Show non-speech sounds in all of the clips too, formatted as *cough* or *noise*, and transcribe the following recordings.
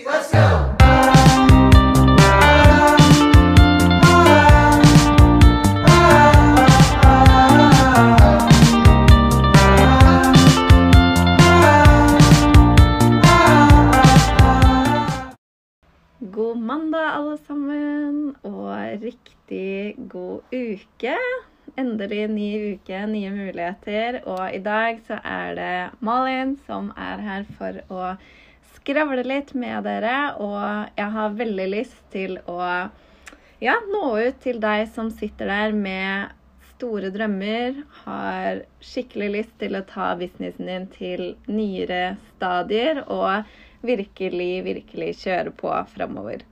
let's go! God mandag, alle sammen, og riktig god uke. Endelig ny uke, nye muligheter. Og i dag så er det Malin som er her for å skravle litt med dere. Og jeg har veldig lyst til å ja, nå ut til deg som sitter der med store drømmer, har skikkelig lyst til å ta businessen din til nyere stadier og virkelig, virkelig kjøre på framover.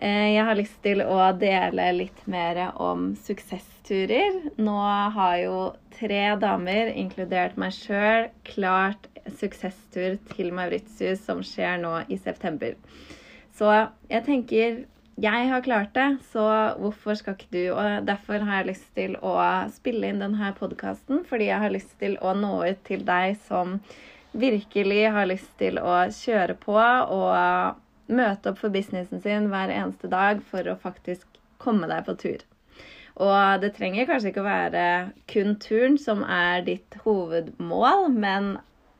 Eh, Jeg har lyst til å dele litt mer om suksessturer. Nå har jo tre damer, inkludert meg sjøl, klart suksesstur til Mauritius som skjer nå i september. Så jeg tenker jeg har klart det, så hvorfor skal ikke du? Og derfor har jeg lyst til å spille inn denne podkasten, fordi jeg har lyst til å nå ut til deg som virkelig har lyst til å kjøre på og møte opp for businessen sin hver eneste dag for å faktisk komme deg på tur. Og det trenger kanskje ikke å være kun turen som er ditt hovedmål, men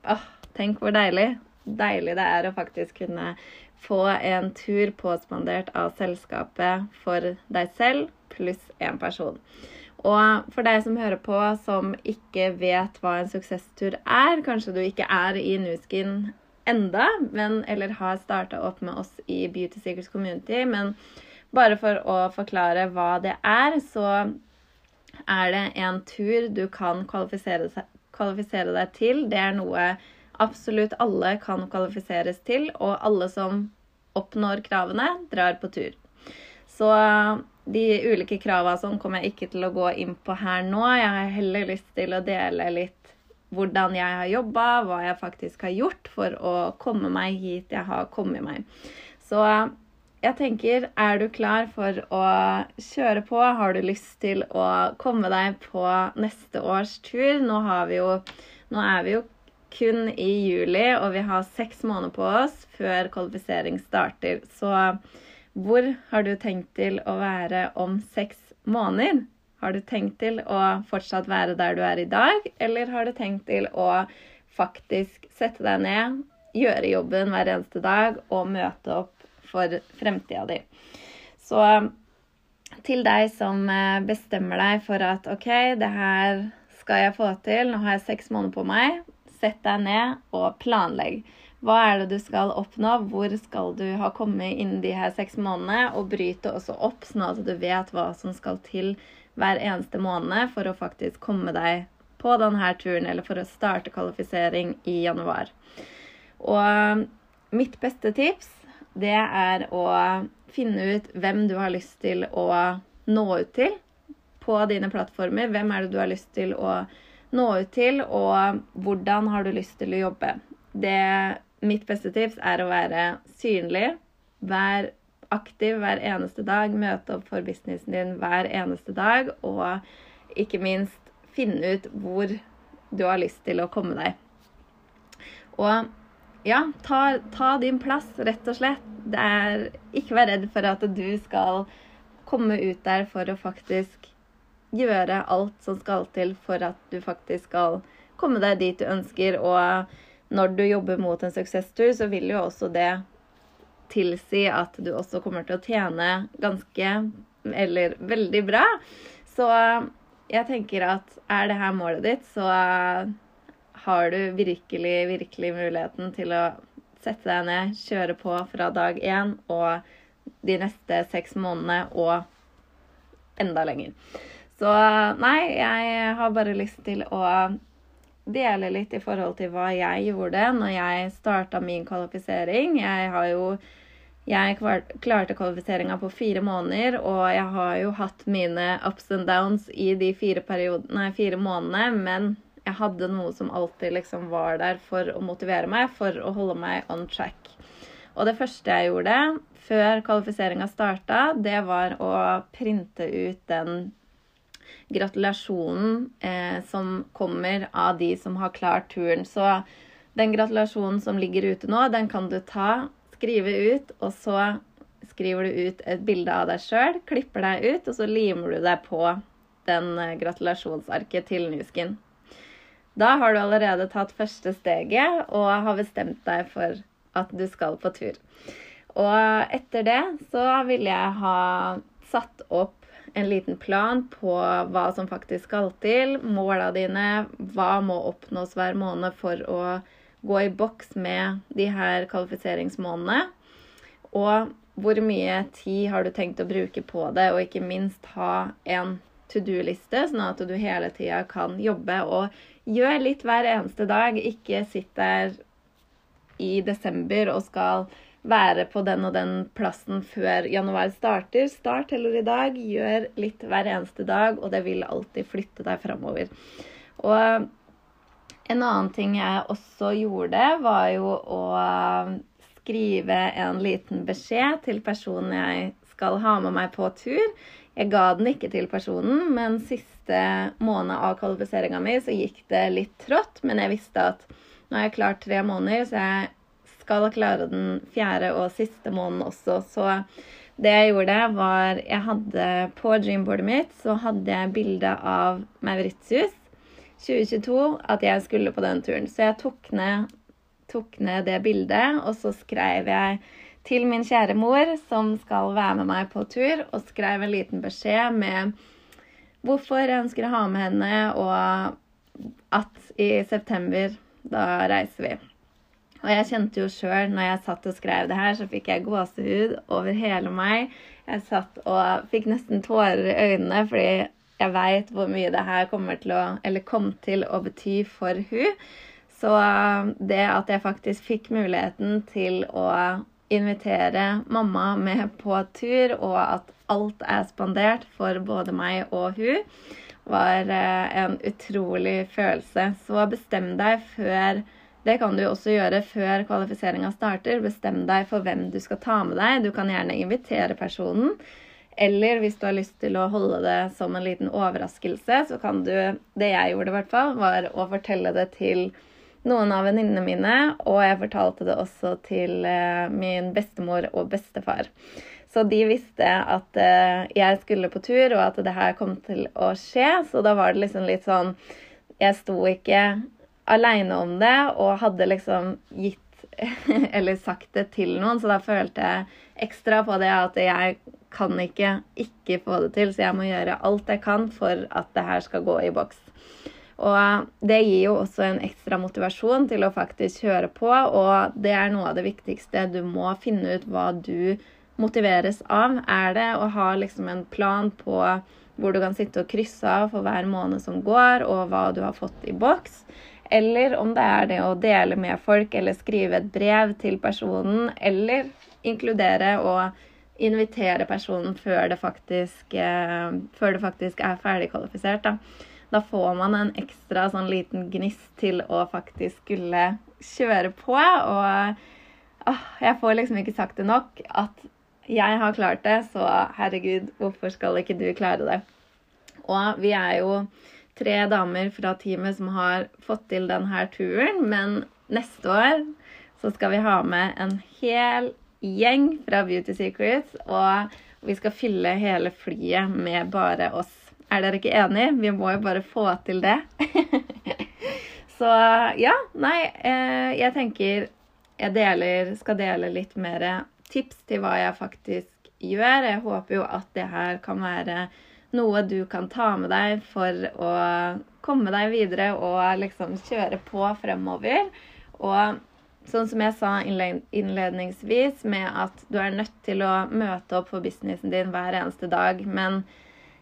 åh, tenk hvor deilig. Deilig det er å faktisk kunne få en tur påspandert av selskapet for deg selv pluss én person. Og for deg som hører på, som ikke vet hva en suksesstur er, kanskje du ikke er i Nuskin enda, men, eller har starta opp med oss i Beauty Secrets Community, men bare for å forklare hva det er, så er det en tur du kan kvalifisere, kvalifisere deg til. Det er noe absolutt alle kan kvalifiseres til, og alle som oppnår kravene, drar på tur. Så de ulike kravene sånn kommer jeg ikke til å gå inn på her nå. Jeg har heller lyst til å dele litt hvordan jeg har jobba, hva jeg faktisk har gjort for å komme meg hit jeg har kommet meg. Så jeg tenker, er du klar for å kjøre på? Har du lyst til å komme deg på neste års tur? Nå, jo, nå er vi jo kun i juli, og vi har seks måneder på oss før kvalifisering starter. Så hvor har du tenkt til å være om seks måneder? Har du tenkt til å fortsatt være der du er i dag, eller har du tenkt til å faktisk sette deg ned, gjøre jobben hver eneste dag og møte opp for fremtida di? Så til deg som eh, bestemmer deg for at OK, det her skal jeg få til, nå har jeg seks måneder på meg, sett deg ned og planlegg. Hva er det du skal oppnå? Hvor skal du ha kommet innen de her seks månedene? Og bryte også opp, sånn at du vet hva som skal til hver eneste måned for å faktisk komme deg på denne turen, eller for å starte kvalifisering i januar. Og mitt beste tips, det er å finne ut hvem du har lyst til å nå ut til på dine plattformer. Hvem er det du har lyst til å nå ut til, og hvordan har du lyst til å jobbe? Det, mitt beste tips er å være synlig. Vær aktiv hver eneste dag. Møte opp for businessen din hver eneste dag. Og ikke minst finne ut hvor du har lyst til å komme deg. Og ja, ta, ta din plass, rett og slett. Det er Ikke vær redd for at du skal komme ut der for å faktisk gjøre alt som skal til for at du faktisk skal komme deg dit du ønsker. Og når du jobber mot en suksesstur, så vil jo også det tilsi at du også kommer til å tjene ganske eller veldig bra. Så jeg tenker at er det her målet ditt, så har du virkelig, virkelig muligheten til å sette deg ned, kjøre på fra dag én og de neste seks månedene og enda lenger. Så nei, jeg har bare lyst til å dele litt i forhold til hva jeg gjorde når jeg starta min kvalifisering. Jeg har jo jeg klarte kvalifiseringa på fire måneder, og jeg har jo hatt mine ups and downs i de fire, nei, fire månedene, men jeg hadde noe som alltid liksom var der for å motivere meg, for å holde meg on track. Og det første jeg gjorde før kvalifiseringa starta, det var å printe ut den gratulasjonen eh, som kommer av de som har klart turen. Så den gratulasjonen som ligger ute nå, den kan du ta, skrive ut, og så skriver du ut et bilde av deg sjøl, klipper deg ut, og så limer du deg på den eh, gratulasjonsarket til Nuskin. Da har du allerede tatt første steget og har bestemt deg for at du skal på tur. Og etter det så vil jeg ha satt opp en liten plan på hva som faktisk skal til, måla dine, hva må oppnås hver måned for å gå i boks med de her kvalifiseringsmånedene. Og hvor mye tid har du tenkt å bruke på det, og ikke minst ha en to do-liste, sånn at du hele tida kan jobbe og gjøre litt hver eneste dag. Ikke sitt der i desember og skal være på den og den plassen før januar starter. Start heller i dag. Gjør litt hver eneste dag, og det vil alltid flytte deg framover. Og en annen ting jeg også gjorde, var jo å skrive en liten beskjed til personen jeg skal ha med meg på tur. Jeg ga den ikke til personen, men siste måned av kvalifiseringa mi så gikk det litt trått. Men jeg visste at nå har jeg klart tre måneder, så jeg skal klare den fjerde og siste måneden også. Så det jeg gjorde, var Jeg hadde på dreamboardet mitt så hadde jeg bilde av Mauritius 2022, at jeg skulle på den turen. Så jeg tok ned, tok ned det bildet, og så skrev jeg til min kjære mor, som skal være med meg på tur, og skrev en liten beskjed med hvorfor jeg ønsker å ha med henne, og at i september, da reiser vi. Og jeg kjente jo sjøl når jeg satt og skrev det her, så fikk jeg gåsehud over hele meg. Jeg satt og fikk nesten tårer i øynene fordi jeg veit hvor mye det her kommer til å, eller kom til å bety for hun. Så det at jeg faktisk fikk muligheten til å invitere mamma med på tur, og at alt er spandert for både meg og hun, var eh, en utrolig følelse. Så bestem deg før Det kan du også gjøre før kvalifiseringa starter. Bestem deg for hvem du skal ta med deg. Du kan gjerne invitere personen. Eller hvis du har lyst til å holde det som en liten overraskelse, så kan du Det jeg gjorde, i hvert fall, var å fortelle det til noen av venninnene mine, og jeg fortalte det også til eh, min bestemor og bestefar. Så de visste at eh, jeg skulle på tur, og at det her kom til å skje. Så da var det liksom litt sånn Jeg sto ikke aleine om det, og hadde liksom gitt *laughs* eller sagt det til noen, så da følte jeg ekstra på det at jeg kan ikke ikke få det til, så jeg må gjøre alt jeg kan for at det her skal gå i boks. Og det gir jo også en ekstra motivasjon til å faktisk høre på, og det er noe av det viktigste. Du må finne ut hva du motiveres av. Er det å ha liksom en plan på hvor du kan sitte og krysse av for hver måned som går, og hva du har fått i boks? Eller om det er det å dele med folk, eller skrive et brev til personen, eller inkludere og invitere personen før det faktisk, eh, før det faktisk er ferdigkvalifisert. da. Da får man en ekstra sånn liten gnist til å faktisk skulle kjøre på. Og åh, jeg får liksom ikke sagt det nok at jeg har klart det, så herregud, hvorfor skal ikke du klare det? Og vi er jo tre damer fra teamet som har fått til denne turen, men neste år så skal vi ha med en hel gjeng fra Beauty Secrets, og vi skal fylle hele flyet med bare oss er dere ikke enig? Vi må jo bare få til det. *laughs* Så ja, nei, eh, jeg tenker jeg deler, skal dele litt mer tips til hva jeg faktisk gjør. Jeg håper jo at det her kan være noe du kan ta med deg for å komme deg videre og liksom kjøre på fremover. Og sånn som jeg sa innledningsvis, med at du er nødt til å møte opp for businessen din hver eneste dag. men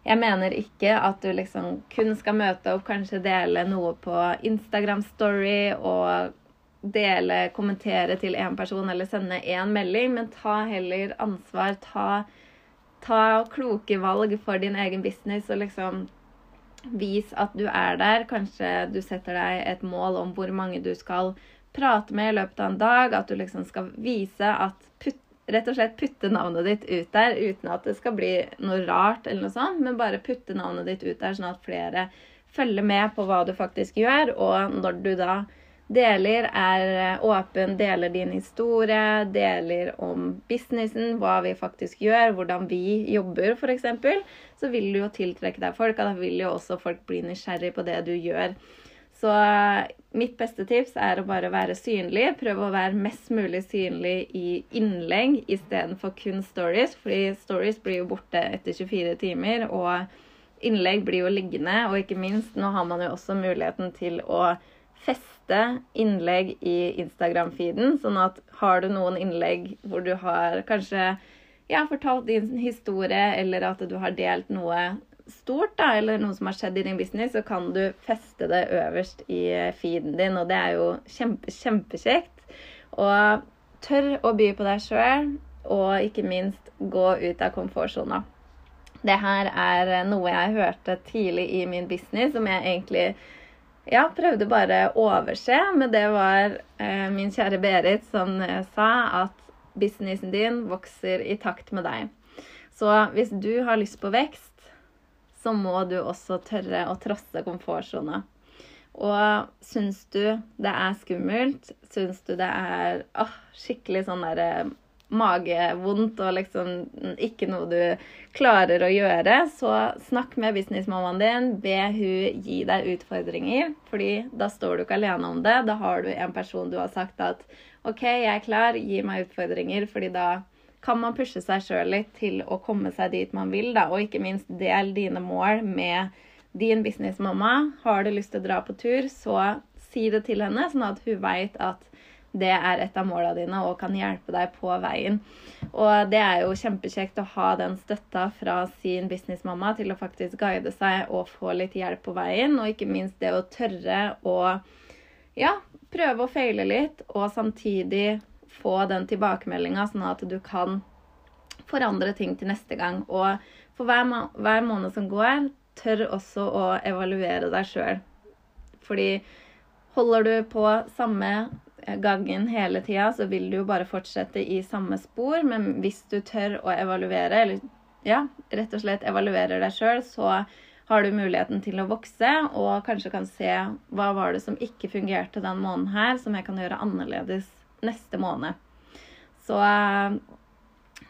jeg mener ikke at du liksom kun skal møte opp, kanskje dele noe på Instagram Story og dele, kommentere til én person eller sende én melding, men ta heller ansvar. Ta, ta kloke valg for din egen business og liksom vis at du er der. Kanskje du setter deg et mål om hvor mange du skal prate med i løpet av en dag. At du liksom skal vise at putt rett og slett putte navnet ditt ut der uten at det skal bli noe rart, eller noe sånt, men bare putte navnet ditt ut der, sånn at flere følger med på hva du faktisk gjør. Og når du da deler, er eh, åpen, deler din historie, deler om businessen, hva vi faktisk gjør, hvordan vi jobber f.eks., så vil du jo tiltrekke deg folk, og da vil jo også folk bli nysgjerrig på det du gjør. Så mitt beste tips er å bare være synlig. Prøve å være mest mulig synlig i innlegg istedenfor kun stories. Fordi stories blir jo borte etter 24 timer, og innlegg blir jo liggende. Og ikke minst, nå har man jo også muligheten til å feste innlegg i Instagram-feeden. Sånn at har du noen innlegg hvor du har kanskje ja, fortalt din historie, eller at du har delt noe stort, da, eller noe som har skjedd i din business, så kan du feste det øverst i feeden din, og det er jo kjempe, kjempekjekt. Og tør å by på deg sjøl, og ikke minst gå ut av komfortsona. Det her er noe jeg hørte tidlig i min business, som jeg egentlig ja, prøvde bare å overse. Men det var eh, min kjære Berit som eh, sa at businessen din vokser i takt med deg. Så hvis du har lyst på vekst, så må du også tørre å trosse komfortsona. Og syns du det er skummelt, syns du det er åh, skikkelig sånn derre eh, magevondt og liksom ikke noe du klarer å gjøre, så snakk med businessmammaen din. Be hun gi deg utfordringer, fordi da står du ikke alene om det. Da har du en person du har sagt at OK, jeg er klar, gi meg utfordringer, fordi da kan man pushe seg sjøl litt til å komme seg dit man vil, da. Og ikke minst del dine mål med din businessmamma. Har du lyst til å dra på tur, så si det til henne, sånn at hun veit at det er et av måla dine og kan hjelpe deg på veien. Og det er jo kjempekjekt å ha den støtta fra sin businessmamma til å faktisk guide seg og få litt hjelp på veien, og ikke minst det å tørre å ja, prøve å feile litt, og samtidig få den tilbakemeldinga, sånn at du kan forandre ting til neste gang. Og for hver, hver måned som går, tør også å evaluere deg sjøl. Fordi holder du på samme gangen hele tida, så vil du jo bare fortsette i samme spor. Men hvis du tør å evaluere, eller ja, rett og slett evaluerer deg sjøl, så har du muligheten til å vokse og kanskje kan se hva var det som ikke fungerte den måneden her, som jeg kan gjøre annerledes neste måned. Så eh,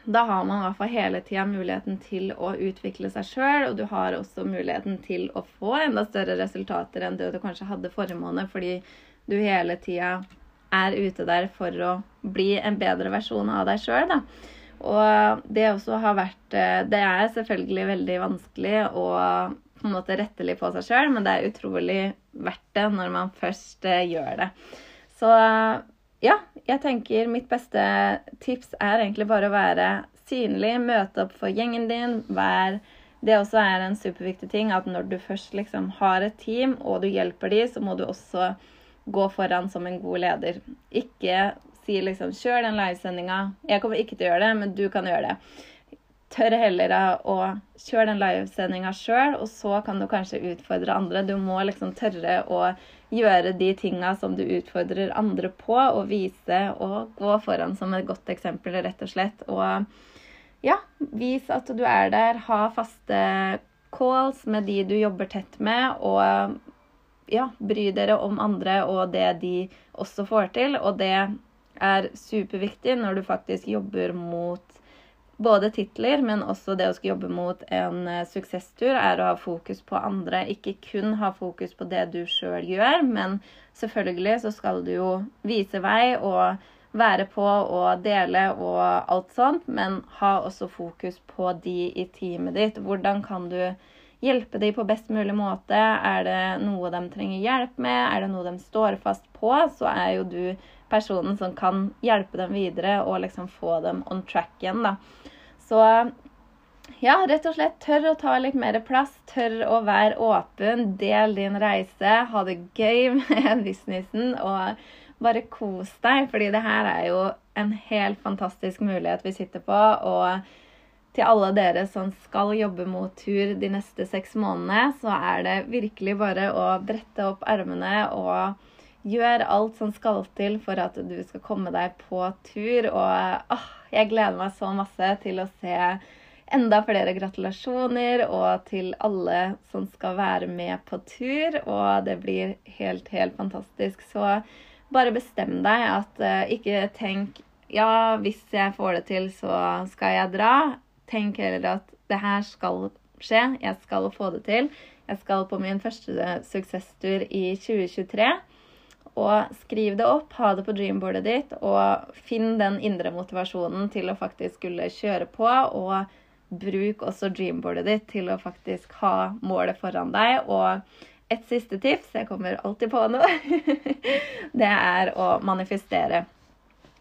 da har man i hvert fall hele tida muligheten til å utvikle seg sjøl, og du har også muligheten til å få enda større resultater enn det du kanskje hadde forrige måned, fordi du hele tida er ute der for å bli en bedre versjon av deg sjøl, da. Og det også har vært eh, Det er selvfølgelig veldig vanskelig å på en måte rette litt på seg sjøl, men det er utrolig verdt det når man først eh, gjør det. Så ja, jeg tenker mitt beste tips er egentlig bare å være synlig, møte opp for gjengen din. Vær Det også er en superviktig ting at når du først liksom har et team, og du hjelper de, så må du også gå foran som en god leder. Ikke si liksom 'kjør den livesendinga'. Jeg kommer ikke til å gjøre det, men du kan gjøre det. Tør heller å kjøre den livesendinga sjøl, og så kan du kanskje utfordre andre. Du må liksom tørre å gjøre de tinga som du utfordrer andre på, og vise og gå foran som et godt eksempel, rett og slett. Og ja, vis at du er der. Ha faste calls med de du jobber tett med, og ja, bry dere om andre og det de også får til. Og det er superviktig når du faktisk jobber mot både titler, men også det å skulle jobbe mot en uh, suksesstur, er å ha fokus på andre. Ikke kun ha fokus på det du sjøl gjør, men selvfølgelig så skal du jo vise vei og være på og dele og alt sånt, men ha også fokus på de i teamet ditt. Hvordan kan du hjelpe dem på best mulig måte? Er det noe de trenger hjelp med? Er det noe de står fast på? Så er jo du personen som kan hjelpe dem videre og liksom få dem on track igjen, da. Så ja, rett og slett tør å ta litt mer plass. Tør å være åpen. Del din reise. Ha det gøy *laughs* med businessen. Og bare kos deg, fordi det her er jo en helt fantastisk mulighet vi sitter på. Og til alle dere som skal jobbe mot tur de neste seks månedene, så er det virkelig bare å brette opp ermene og Gjør alt som skal til for at du skal komme deg på tur. Og åh, jeg gleder meg så masse til å se enda flere gratulasjoner, og til alle som skal være med på tur. Og det blir helt, helt fantastisk. Så bare bestem deg at uh, ikke tenk ja, hvis jeg får det til, så skal jeg dra. Tenk heller at det her skal skje. Jeg skal få det til. Jeg skal på min første suksesstur i 2023. Og skriv det opp, ha det på dreamboardet ditt, og finn den indre motivasjonen til å faktisk skulle kjøre på. Og bruk også dreamboardet ditt til å faktisk ha målet foran deg. Og et siste tips, jeg kommer alltid på noe, *laughs* det er å manifestere.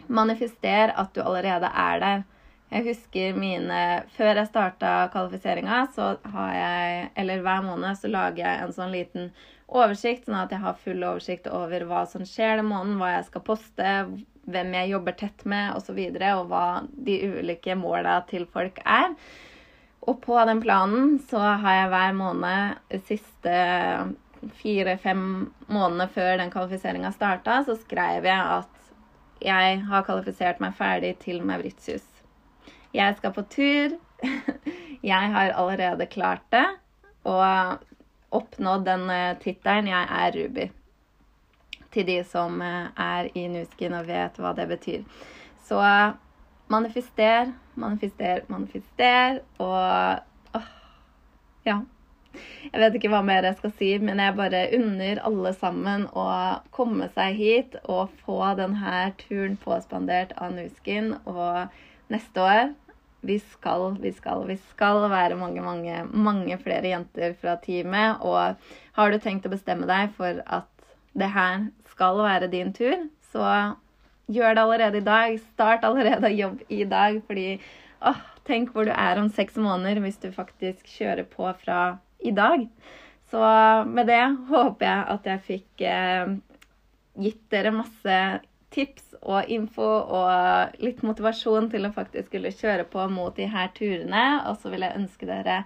Manifester at du allerede er der. Jeg husker mine Før jeg starta kvalifiseringa, så har jeg Eller hver måned så lager jeg en sånn liten oversikt, sånn at jeg har full oversikt over hva som skjer den måneden, hva jeg skal poste, hvem jeg jobber tett med osv., og, så videre, og hva de ulike måla til folk er. Og på den planen så har jeg hver måned siste fire-fem månedene før den kvalifiseringa starta, så skrev jeg at jeg har kvalifisert meg ferdig til Mauritius. Jeg skal på tur. *laughs* Jeg har allerede klart det og oppnådd den eh, tittelen 'Jeg er Ruby'. Til de som eh, er i Nuskin og vet hva det betyr. Så manifester, manifester, manifester og åh, Ja. Jeg vet ikke hva mer jeg skal si, men jeg bare unner alle sammen å komme seg hit og få denne turen påspandert av Nuskin. Og neste år vi skal, vi skal, vi skal være mange, mange, mange flere jenter fra teamet. Og har du tenkt å bestemme deg for at det her skal være din tur, så gjør det allerede i dag. Start allerede å jobbe i dag, fordi åh, tenk hvor du er om seks måneder hvis du faktisk kjører på fra i dag. Så med det håper jeg at jeg fikk eh, gitt dere masse tips og info og litt motivasjon til å faktisk skulle kjøre på mot de her turene. Og så vil jeg ønske dere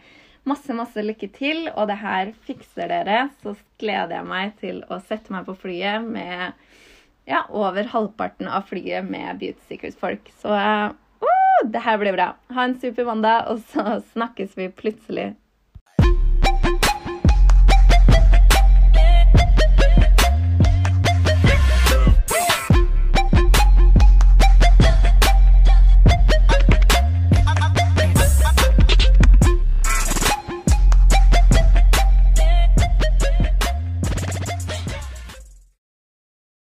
masse, masse lykke til. Og det her fikser dere. Så gleder jeg meg til å sette meg på flyet med ja, over halvparten av flyet med Beauty Secrets-folk. Så uh, det her blir bra. Ha en super mandag, og så snakkes vi plutselig